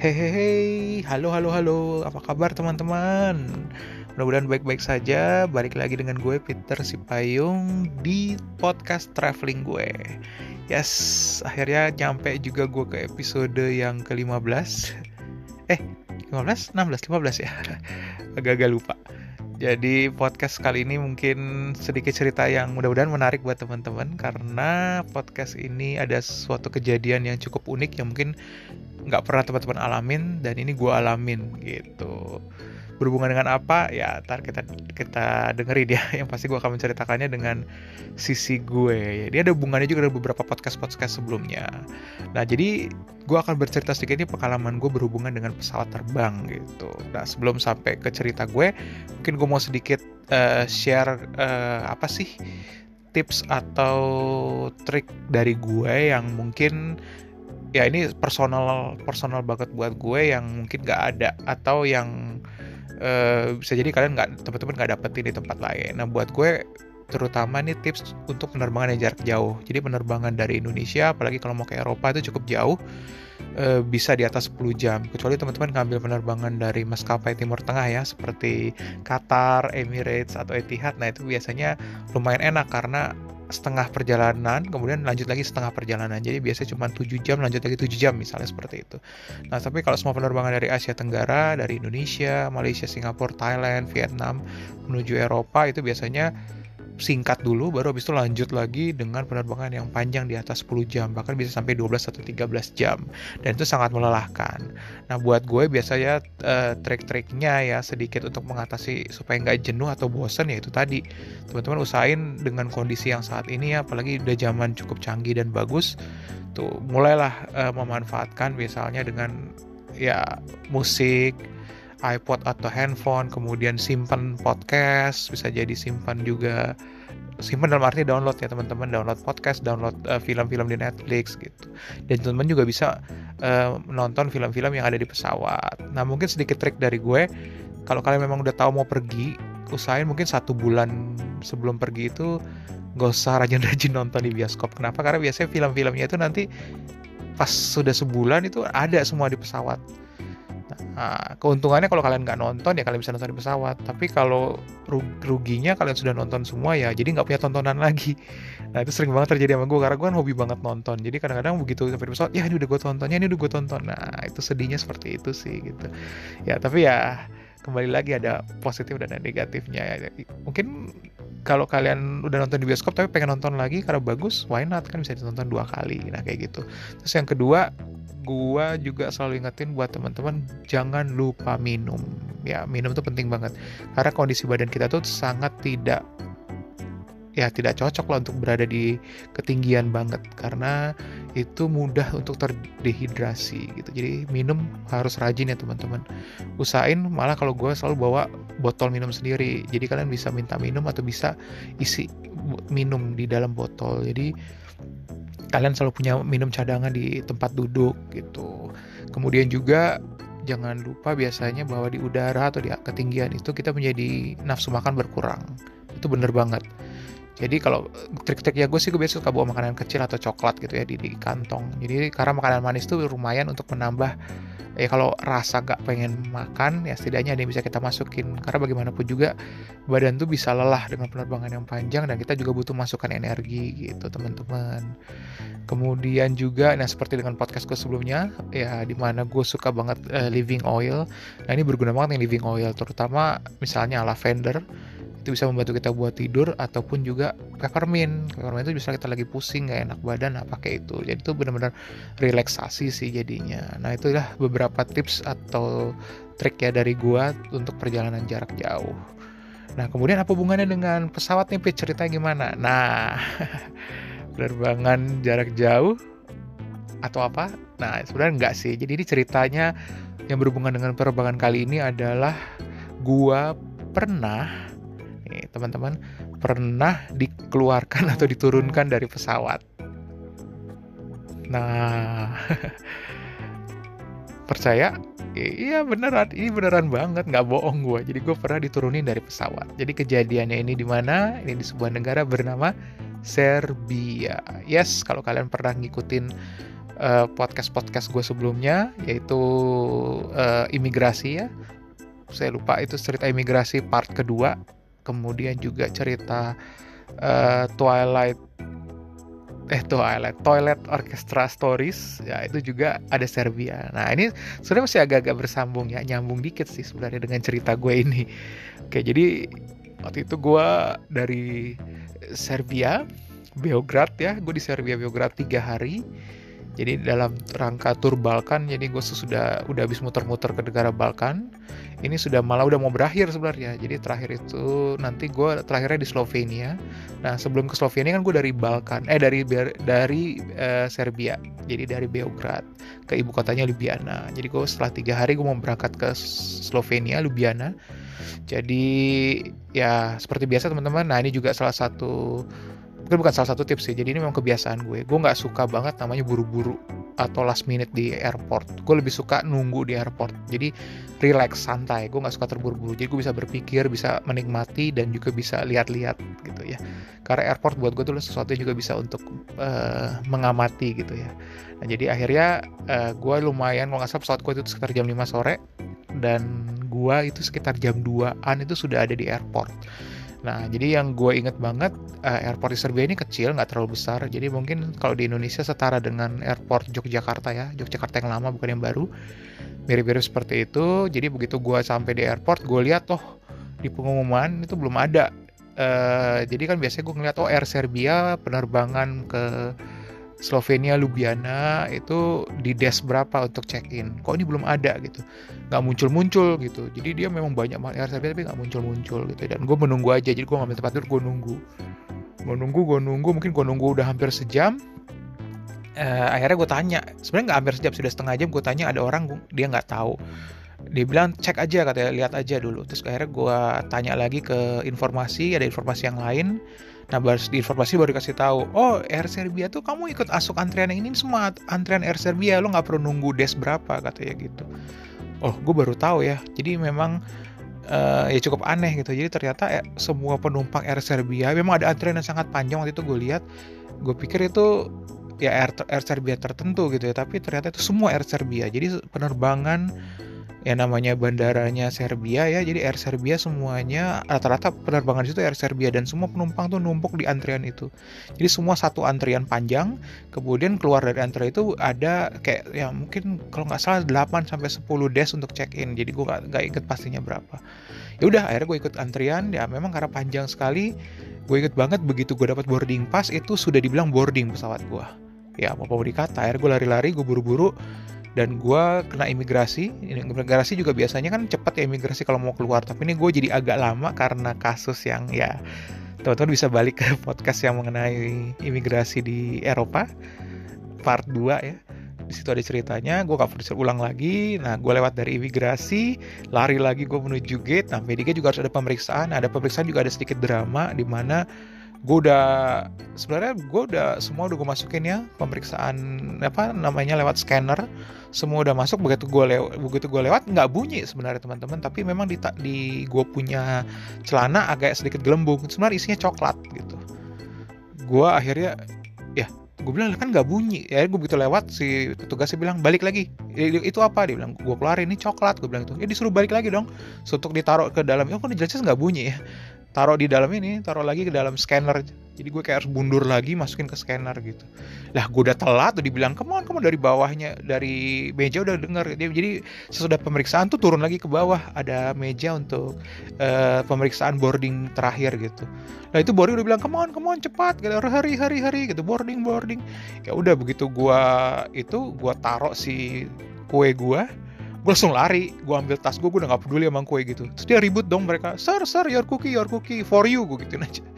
Hehehe, halo halo halo, apa kabar teman-teman? Mudah-mudahan baik-baik saja. Balik lagi dengan gue Peter Sipayung di podcast traveling gue. Yes, akhirnya nyampe juga gue ke episode yang ke-15. Eh, 15? 16, 15 ya. Agak-agak lupa. Jadi podcast kali ini mungkin sedikit cerita yang mudah-mudahan menarik buat teman-teman karena podcast ini ada suatu kejadian yang cukup unik yang mungkin nggak pernah teman-teman alamin dan ini gue alamin gitu berhubungan dengan apa ya ntar kita kita dengerin ya. Yang pasti gue akan menceritakannya dengan sisi gue. Dia ada hubungannya juga dengan beberapa podcast podcast sebelumnya. Nah jadi gue akan bercerita sedikit ini pengalaman gue berhubungan dengan pesawat terbang gitu. Nah sebelum sampai ke cerita gue mungkin gue mau sedikit uh, share uh, apa sih tips atau trik dari gue yang mungkin ya ini personal personal banget buat gue yang mungkin nggak ada atau yang uh, bisa jadi kalian nggak teman-teman nggak dapetin di tempat lain. Nah buat gue terutama nih tips untuk penerbangan yang jarak jauh. Jadi penerbangan dari Indonesia, apalagi kalau mau ke Eropa itu cukup jauh, uh, bisa di atas 10 jam. Kecuali teman-teman ngambil penerbangan dari maskapai Timur Tengah ya, seperti Qatar, Emirates atau Etihad. Nah itu biasanya lumayan enak karena setengah perjalanan, kemudian lanjut lagi setengah perjalanan. Jadi biasanya cuma 7 jam, lanjut lagi 7 jam misalnya seperti itu. Nah, tapi kalau semua penerbangan dari Asia Tenggara, dari Indonesia, Malaysia, Singapura, Thailand, Vietnam menuju Eropa itu biasanya singkat dulu baru habis itu lanjut lagi dengan penerbangan yang panjang di atas 10 jam bahkan bisa sampai 12 atau 13 jam. Dan itu sangat melelahkan. Nah buat gue biasanya uh, trik-triknya ya sedikit untuk mengatasi supaya nggak jenuh atau bosan ya itu tadi. Teman-teman usahain dengan kondisi yang saat ini ya apalagi udah zaman cukup canggih dan bagus tuh mulailah uh, memanfaatkan misalnya dengan ya musik iPod atau handphone, kemudian simpan podcast, bisa jadi simpan juga simpan dalam arti download ya teman-teman download podcast download uh, film-film di Netflix gitu. Dan teman-teman juga bisa uh, menonton film-film yang ada di pesawat. Nah mungkin sedikit trik dari gue kalau kalian memang udah tahu mau pergi usahain mungkin satu bulan sebelum pergi itu gak usah rajin-rajin nonton di bioskop. Kenapa? Karena biasanya film-filmnya itu nanti pas sudah sebulan itu ada semua di pesawat Nah, keuntungannya kalau kalian nggak nonton ya kalian bisa nonton di pesawat. Tapi kalau ruginya kalian sudah nonton semua ya, jadi nggak punya tontonan lagi. Nah itu sering banget terjadi sama gue karena gue kan hobi banget nonton. Jadi kadang-kadang begitu sampai di pesawat, ya ini udah gue tontonnya, ini udah gue tonton. Nah itu sedihnya seperti itu sih gitu. Ya tapi ya kembali lagi ada positif dan ada negatifnya. Ya, mungkin kalau kalian udah nonton di bioskop tapi pengen nonton lagi karena bagus, why not kan bisa ditonton dua kali. Nah kayak gitu. Terus yang kedua gua juga selalu ingetin buat teman-teman jangan lupa minum. Ya minum itu penting banget. Karena kondisi badan kita tuh sangat tidak ya tidak cocok lah untuk berada di ketinggian banget. Karena itu mudah untuk terdehidrasi gitu. Jadi minum harus rajin ya teman-teman. Usahain malah kalau gue selalu bawa botol minum sendiri. Jadi kalian bisa minta minum atau bisa isi minum di dalam botol. Jadi kalian selalu punya minum cadangan di tempat duduk gitu. Kemudian juga jangan lupa biasanya bahwa di udara atau di ketinggian itu kita menjadi nafsu makan berkurang. Itu bener banget. Jadi kalau trik-triknya gue sih gue biasa suka bawa makanan kecil atau coklat gitu ya di, di kantong. Jadi karena makanan manis itu lumayan untuk menambah ya kalau rasa gak pengen makan ya setidaknya ada yang bisa kita masukin. Karena bagaimanapun juga badan tuh bisa lelah dengan penerbangan yang panjang dan kita juga butuh masukan energi gitu teman-teman. Kemudian juga nah seperti dengan podcastku sebelumnya ya di mana gue suka banget uh, living oil. Nah ini berguna banget yang living oil. Terutama misalnya lavender itu bisa membantu kita buat tidur ataupun juga peppermint peppermint itu bisa kita lagi pusing nggak enak badan nah pakai itu. Jadi itu benar-benar relaksasi sih jadinya. Nah itulah beberapa tips atau trik ya dari gua untuk perjalanan jarak jauh. Nah kemudian apa hubungannya dengan pesawat nih ceritanya gimana? Nah penerbangan jarak jauh atau apa? Nah sebenarnya enggak sih. Jadi ini ceritanya yang berhubungan dengan penerbangan kali ini adalah gua pernah nih teman-teman pernah dikeluarkan atau diturunkan dari pesawat. Nah, percaya? Iya beneran, ini beneran banget, nggak bohong gue. Jadi gue pernah diturunin dari pesawat. Jadi kejadiannya ini di mana? Ini di sebuah negara bernama Serbia. Yes, kalau kalian pernah ngikutin uh, podcast podcast gue sebelumnya yaitu uh, imigrasi ya saya lupa itu cerita imigrasi part kedua kemudian juga cerita uh, Twilight eh Twilight Toilet Orchestra Stories ya itu juga ada Serbia. Nah ini sebenarnya masih agak-agak bersambung ya nyambung dikit sih sebenarnya dengan cerita gue ini. Oke jadi waktu itu gue dari Serbia Beograd ya gue di Serbia Beograd tiga hari jadi dalam rangka tur Balkan jadi gue sudah udah habis muter-muter ke negara Balkan ini sudah malah udah mau berakhir sebenarnya. Jadi terakhir itu nanti gue terakhirnya di Slovenia. Nah sebelum ke Slovenia kan gue dari Balkan eh dari dari uh, Serbia. Jadi dari Beograd ke ibu kotanya Ljubljana. Jadi gue setelah tiga hari gue mau berangkat ke Slovenia Ljubljana. Jadi ya seperti biasa teman-teman nah ini juga salah satu mungkin bukan salah satu tips sih. Jadi ini memang kebiasaan gue. Gue nggak suka banget namanya buru-buru atau last minute di airport. Gue lebih suka nunggu di airport. Jadi relax santai. Gue nggak suka terburu-buru. Jadi gue bisa berpikir bisa menikmati dan juga bisa lihat-lihat gitu ya. Karena airport buat gue tuh sesuatu yang juga bisa untuk uh, mengamati gitu ya. Nah jadi akhirnya uh, gue lumayan kalau nggak salah pesawat gue itu sekitar jam 5 sore dan gue itu sekitar jam 2an itu sudah ada di airport Nah, jadi yang gue inget banget, uh, airport di Serbia ini kecil, nggak terlalu besar. Jadi mungkin kalau di Indonesia setara dengan airport Yogyakarta ya, Yogyakarta yang lama bukan yang baru. Mirip-mirip seperti itu. Jadi begitu gue sampai di airport, gue lihat toh di pengumuman itu belum ada. Uh, jadi kan biasanya gue ngeliat oh Air Serbia penerbangan ke Slovenia Ljubljana itu di desk berapa untuk check in kok ini belum ada gitu. Nggak muncul-muncul gitu. Jadi dia memang banyak banget Serbia tapi nggak muncul-muncul gitu. Dan gue menunggu aja. Jadi gue ngambil tempat tidur gue nunggu. Gue nunggu gue nunggu. Mungkin gue nunggu udah hampir sejam. Uh, akhirnya gue tanya. Sebenarnya nggak hampir sejam sudah setengah jam gue tanya ada orang dia nggak tahu dia bilang cek aja katanya lihat aja dulu terus akhirnya gue tanya lagi ke informasi ada informasi yang lain Nah, baru di informasi baru dikasih tahu, oh Air Serbia tuh kamu ikut masuk antrian yang ini semua antrian Air Serbia, lo nggak perlu nunggu des berapa katanya gitu. Oh, gue baru tahu ya. Jadi memang uh, ya cukup aneh gitu. Jadi ternyata eh, semua penumpang Air Serbia memang ada antrian yang sangat panjang waktu itu gue lihat. Gue pikir itu ya Air, Air Serbia tertentu gitu ya, tapi ternyata itu semua Air Serbia. Jadi penerbangan yang namanya bandaranya Serbia ya. Jadi Air Serbia semuanya rata-rata penerbangan itu Air Serbia dan semua penumpang tuh numpuk di antrian itu. Jadi semua satu antrian panjang kemudian keluar dari antrian itu ada kayak ya mungkin kalau nggak salah 8 sampai 10 des untuk check in jadi gue nggak inget pastinya berapa. Ya udah akhirnya gue ikut antrian. Ya memang karena panjang sekali gue inget banget. Begitu gue dapat boarding pass itu sudah dibilang boarding pesawat gue ya mau mau dikata. Akhirnya gue lari-lari gue buru-buru dan gue kena imigrasi imigrasi juga biasanya kan cepat ya imigrasi kalau mau keluar. Tapi ini gue jadi agak lama karena kasus yang ya teman-teman bisa balik ke podcast yang mengenai imigrasi di Eropa part 2 ya. Di situ ada ceritanya gue gak perlu ulang lagi. Nah gue lewat dari imigrasi lari lagi gue menuju gate. Nah medica juga harus ada pemeriksaan. Ada pemeriksaan juga ada sedikit drama di mana gue udah sebenarnya gue udah semua udah gue masukin ya pemeriksaan apa namanya lewat scanner. Semua udah masuk begitu gue lewat begitu gue lewat nggak bunyi sebenarnya teman-teman. Tapi memang di di gue punya celana agak sedikit gelembung. Sebenarnya isinya coklat gitu. Gue akhirnya ya gue bilang kan nggak bunyi. Ya gue begitu lewat si petugasnya bilang balik lagi. Itu apa? Dia bilang gue keluarin ini coklat. Gue bilang itu. Ya disuruh balik lagi dong. Untuk ditaruh ke dalam oh kok jelasnya nggak bunyi ya taruh di dalam ini taruh lagi ke dalam scanner. Jadi gue kayak harus bundur lagi masukin ke scanner gitu. Lah gue udah telat tuh dibilang ke mana kamu dari bawahnya dari meja udah denger. Jadi sesudah pemeriksaan tuh turun lagi ke bawah. Ada meja untuk uh, pemeriksaan boarding terakhir gitu. Nah itu boarding udah bilang ke mana ke mana cepat gitu. Hari hari hari gitu. Boarding boarding. Ya udah begitu gue itu gue taruh si kue gue gue langsung lari gue ambil tas gue gue udah gak peduli sama kue gitu. Terus dia ribut dong mereka sir sir your cookie your cookie for you gue gituin aja.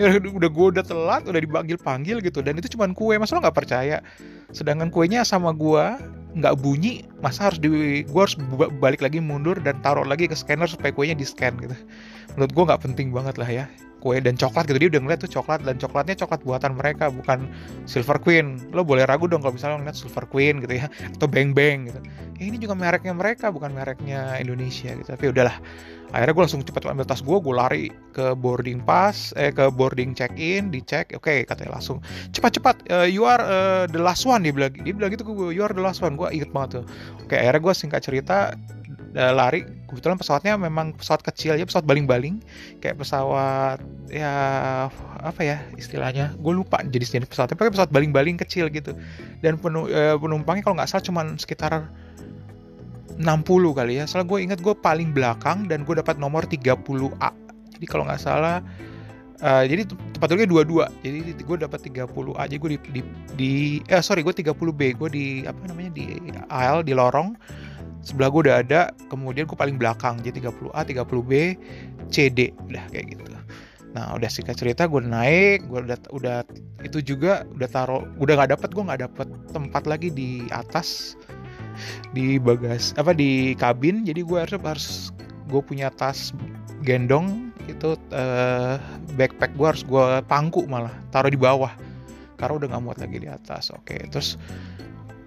Ya, udah gue udah telat udah dipanggil panggil gitu dan itu cuma kue masa lo nggak percaya. Sedangkan kuenya sama gue nggak bunyi masa harus di gue harus balik lagi mundur dan taruh lagi ke scanner supaya kuenya di scan gitu. Menurut gue nggak penting banget lah ya kue dan coklat gitu. Dia udah ngeliat tuh coklat dan coklatnya coklat buatan mereka bukan Silver Queen. Lo boleh ragu dong kalau misalnya ngeliat Silver Queen gitu ya atau Bang Bang gitu. Ya ini juga mereknya mereka bukan mereknya Indonesia gitu. Tapi udahlah akhirnya gue langsung cepat ambil tas gue gue lari ke boarding pass eh ke boarding check in dicek oke okay, katanya langsung cepat cepat uh, you are uh, the last one dia bilang dia bilang gitu gue you are the last one gue inget banget tuh. Oke okay, akhirnya gue singkat cerita uh, lari kebetulan pesawatnya memang pesawat kecil ya pesawat baling-baling kayak pesawat ya apa ya istilahnya gue lupa jadi jenis pesawat tapi pesawat baling-baling kecil gitu. Dan penumpangnya kalau nggak salah cuma sekitar 60 kali ya. Soalnya gue inget gue paling belakang dan gue dapat nomor 30A. Jadi kalau nggak salah uh, jadi tempat duduknya dua-dua. Jadi gue dapat 30A. Jadi gue di, di, di eh sorry gue 30B. Gue di apa namanya di aisle di lorong. Sebelah gue udah ada, kemudian gue paling belakang. Jadi 30A, 30B, CD. Udah kayak gitu. Nah udah singkat cerita gue naik, gue udah udah itu juga udah taruh, udah nggak dapet gue nggak dapet tempat lagi di atas di bagas apa di kabin. Jadi gue harus harus gue punya tas gendong itu uh, backpack gue harus gue pangku malah taruh di bawah. Karena udah nggak muat lagi di atas oke. Okay. terus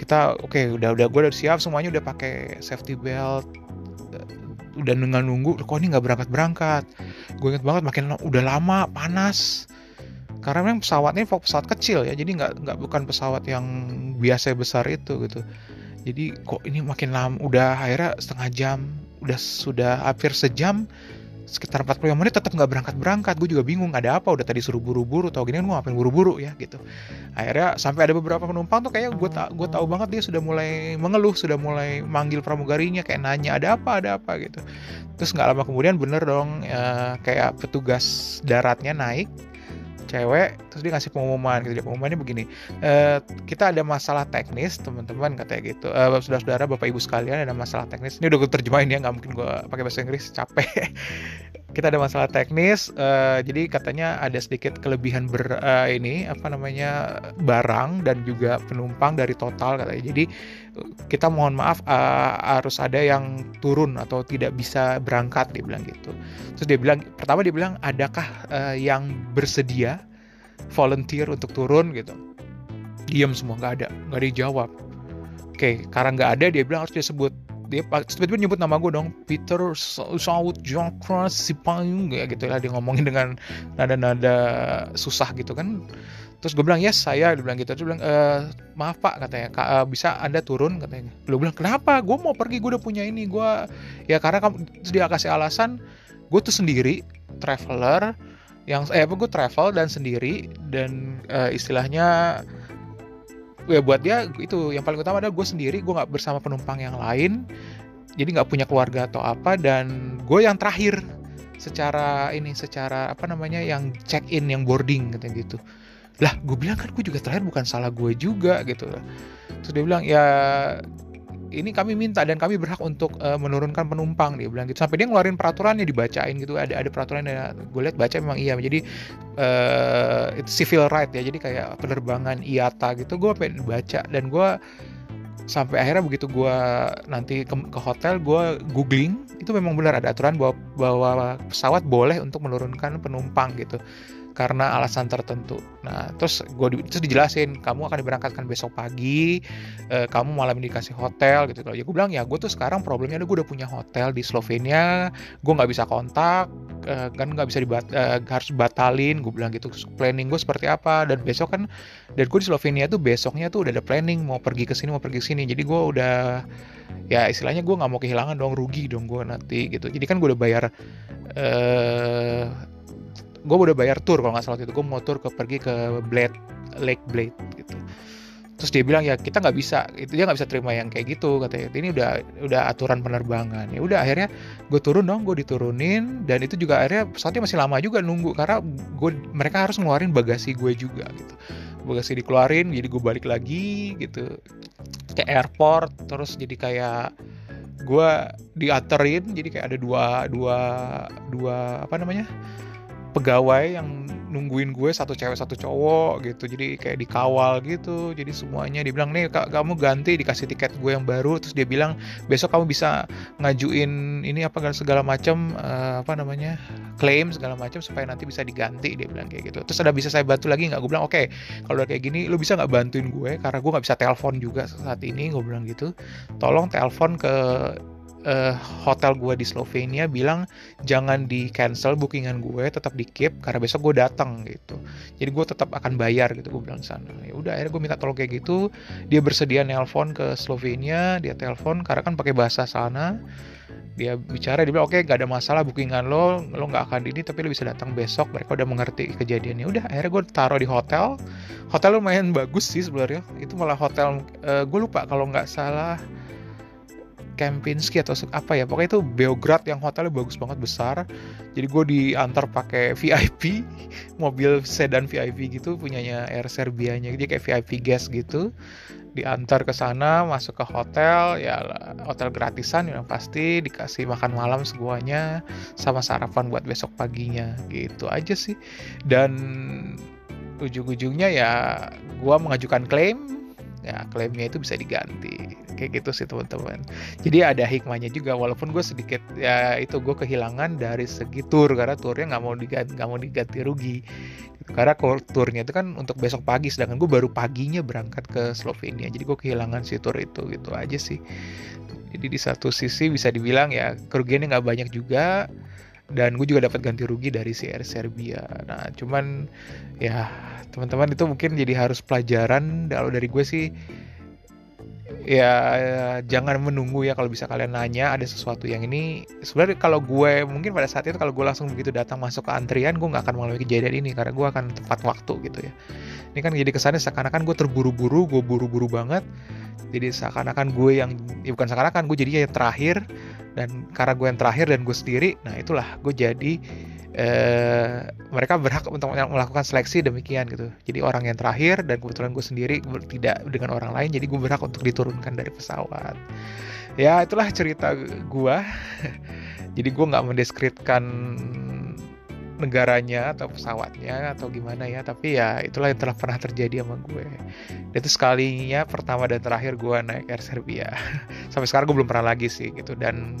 kita oke okay, udah udah gue udah siap semuanya udah pakai safety belt. Udah dengan nunggu kok ini nggak berangkat berangkat gue inget banget makin udah lama panas. Karena memang pesawatnya pesawat kecil ya jadi nggak nggak bukan pesawat yang biasa besar itu gitu jadi kok ini makin lama udah akhirnya setengah jam udah sudah hampir sejam sekitar 45 menit tetap nggak berangkat berangkat gue juga bingung ada apa? Udah tadi suruh buru-buru tau gini kan gue ngapain buru-buru ya gitu. Akhirnya sampai ada beberapa penumpang tuh kayak gue tak gue tahu banget dia sudah mulai mengeluh sudah mulai manggil pramugarinya kayak nanya ada apa? Ada apa? gitu. Terus nggak lama kemudian bener dong ya, kayak petugas daratnya naik cewek terus dia ngasih pengumuman gitu. Dia pengumumannya begini e, kita ada masalah teknis teman-teman katanya gitu. E, saudara-saudara bapak ibu sekalian ada masalah teknis. Ini udah gue terjemahin ya nggak mungkin gue pakai bahasa Inggris capek. Kita ada masalah teknis uh, jadi katanya ada sedikit kelebihan ber uh, ini apa namanya barang dan juga penumpang dari total katanya. Jadi kita mohon maaf uh, harus ada yang turun atau tidak bisa berangkat dia bilang gitu. Terus dia bilang pertama dia bilang adakah uh, yang bersedia volunteer untuk turun gitu? Diam semua nggak ada nggak dijawab oke karena nggak ada dia bilang harus disebut. Dia tiba-tiba nyebut nama gue dong Peter Saud Jokra Sipayung ya gitu lah dia ngomongin dengan nada-nada susah gitu kan terus gue bilang yes saya. Dia bilang gitu. Terus bilang e, maaf pak katanya. Ka, uh, bisa anda turun? katanya. Gue bilang kenapa? Gue mau pergi gue udah punya ini gue ya karena kamu terus dia kasih alasan gue tuh sendiri traveler yang eh apa gue travel dan sendiri dan uh, istilahnya ya buat dia itu yang paling utama adalah gue sendiri gue nggak bersama penumpang yang lain jadi nggak punya keluarga atau apa dan gue yang terakhir secara ini secara apa namanya yang check in yang boarding katanya gitu lah gue bilang kan gue juga terakhir bukan salah gue juga gitu. Terus dia bilang ya ini kami minta dan kami berhak untuk uh, menurunkan penumpang dia bilang gitu. Sampai dia ngeluarin peraturannya dibacain gitu. Ada ada peraturan yang gue lihat baca memang iya. Jadi uh, itu civil right ya. Jadi kayak penerbangan IATA gitu gue pengen baca. Dan gue sampai akhirnya begitu gue nanti ke, ke hotel gue googling itu memang benar ada aturan bahwa bahwa pesawat boleh untuk menurunkan penumpang gitu karena alasan tertentu. Nah, terus gue di, terus dijelasin, kamu akan diberangkatkan besok pagi, eh, kamu malam ini dikasih hotel gitu. Ya gue bilang ya gue tuh sekarang problemnya gue udah punya hotel di Slovenia, gue nggak bisa kontak, eh, kan nggak bisa dibat, eh, harus batalin. Gue bilang gitu, planning gue seperti apa. Dan besok kan, dan gue di Slovenia tuh besoknya tuh udah ada planning mau pergi ke sini mau pergi ke sini. Jadi gue udah ya istilahnya gue nggak mau kehilangan dong rugi dong gue nanti gitu. Jadi kan gue udah bayar eh, gue udah bayar tour kalau nggak salah itu. Gue mau tour ke pergi ke Blade Lake Blade gitu. Terus dia bilang ya kita nggak bisa. Itu dia nggak bisa terima yang kayak gitu katanya. Ini udah udah aturan penerbangan. Ya udah akhirnya gue turun dong gue diturunin. Dan itu juga akhirnya pesawatnya masih lama juga nunggu karena gue mereka harus ngeluarin bagasi gue juga gitu. Bagasi dikeluarin jadi gue balik lagi gitu. Ke airport terus jadi kayak gue diaterin jadi kayak ada dua dua dua apa namanya pegawai yang nungguin gue satu cewek satu cowok gitu. Jadi kayak dikawal gitu. Jadi semuanya dibilang nih kak kamu ganti dikasih tiket gue yang baru. Terus dia bilang besok kamu bisa ngajuin ini apa segala macam uh, apa namanya klaim segala macam supaya nanti bisa diganti dia bilang kayak gitu. Terus ada bisa saya bantu lagi nggak? Gue bilang oke okay, kalau kayak gini lu bisa nggak bantuin gue? Karena gue nggak bisa telepon juga saat ini gue bilang gitu. Tolong telepon ke uh, hotel gue di Slovenia bilang jangan di cancel bookingan gue tetap di keep karena besok gue datang gitu. Jadi gue tetap akan bayar gitu gue bilang sana. Ya udah akhirnya gue minta tolong kayak gitu. Dia bersedia nelpon ke Slovenia dia telepon karena kan pakai bahasa sana. Dia bicara dia bilang oke okay, gak ada masalah bookingan lo lo nggak akan ini tapi lo bisa datang besok. Mereka udah mengerti kejadiannya. Udah akhirnya gue taruh di hotel. Hotel lumayan bagus sih sebenarnya. Itu malah hotel uh, gue lupa kalau nggak salah Kempinski atau apa ya pokoknya itu Beograd yang hotelnya bagus banget besar. Jadi gue diantar pakai VIP mobil sedan VIP gitu punyanya Air Serbianya. Dia kayak VIP guest gitu. Diantar ke sana masuk ke hotel ya hotel gratisan yang pasti dikasih makan malam semuanya sama sarapan buat besok paginya. Gitu aja sih. Dan ujung-ujungnya ya gue mengajukan klaim ya klaimnya itu bisa diganti. Kayak gitu sih teman-teman. Jadi ada hikmahnya juga walaupun gue sedikit ya itu gue kehilangan dari segi tour karena turnya nggak mau diganti nggak mau diganti rugi. Karena turnya itu kan untuk besok pagi sedangkan gue baru paginya berangkat ke Slovenia. Jadi gue kehilangan si tour itu gitu aja sih. Jadi di satu sisi bisa dibilang ya kerugiannya nggak banyak juga dan gue juga dapat ganti rugi dari Air Serbia. Nah, cuman ya teman-teman itu mungkin jadi harus pelajaran. Kalau dari gue sih ya jangan menunggu ya kalau bisa kalian nanya ada sesuatu yang ini. Sebenarnya kalau gue mungkin pada saat itu kalau gue langsung begitu datang masuk ke antrian gue nggak akan mengalami kejadian ini karena gue akan tepat waktu gitu ya. Ini kan jadi kesannya seakan-akan gue terburu-buru gue buru-buru banget. Jadi seakan-akan gue yang ya bukan seakan-akan gue jadi yang terakhir dan karena gue yang terakhir dan gue sendiri nah itulah gue jadi eh, mereka berhak untuk melakukan seleksi demikian gitu. Jadi orang yang terakhir dan kebetulan gue sendiri tidak dengan orang lain jadi gue berhak untuk diturunkan dari pesawat. Ya itulah cerita gue jadi gue nggak mendeskripsikan negaranya atau pesawatnya atau gimana ya tapi ya itulah yang telah pernah terjadi sama gue. Itu sekalinya pertama dan terakhir gue naik Air Serbia. Sampai sekarang gue belum pernah lagi sih gitu. Dan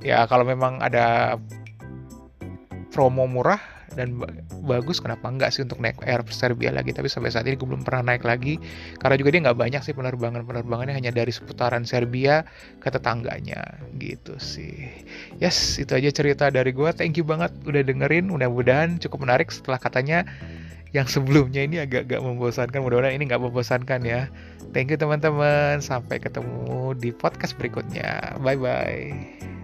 ya kalau memang ada promo murah dan bagus kenapa enggak sih untuk naik Air Serbia lagi? Tapi sampai saat ini gue belum pernah naik lagi karena juga dia nggak banyak sih penerbangan penerbangannya hanya dari seputaran Serbia ke tetangganya. Gitu sih. Yes itu aja cerita dari gue thank you banget udah dengerin. Mudah-mudahan cukup menarik setelah katanya yang sebelumnya ini agak-agak membosankan. Mudah-mudahan ini nggak membosankan ya. Thank you teman-teman. Sampai ketemu di podcast berikutnya. Bye bye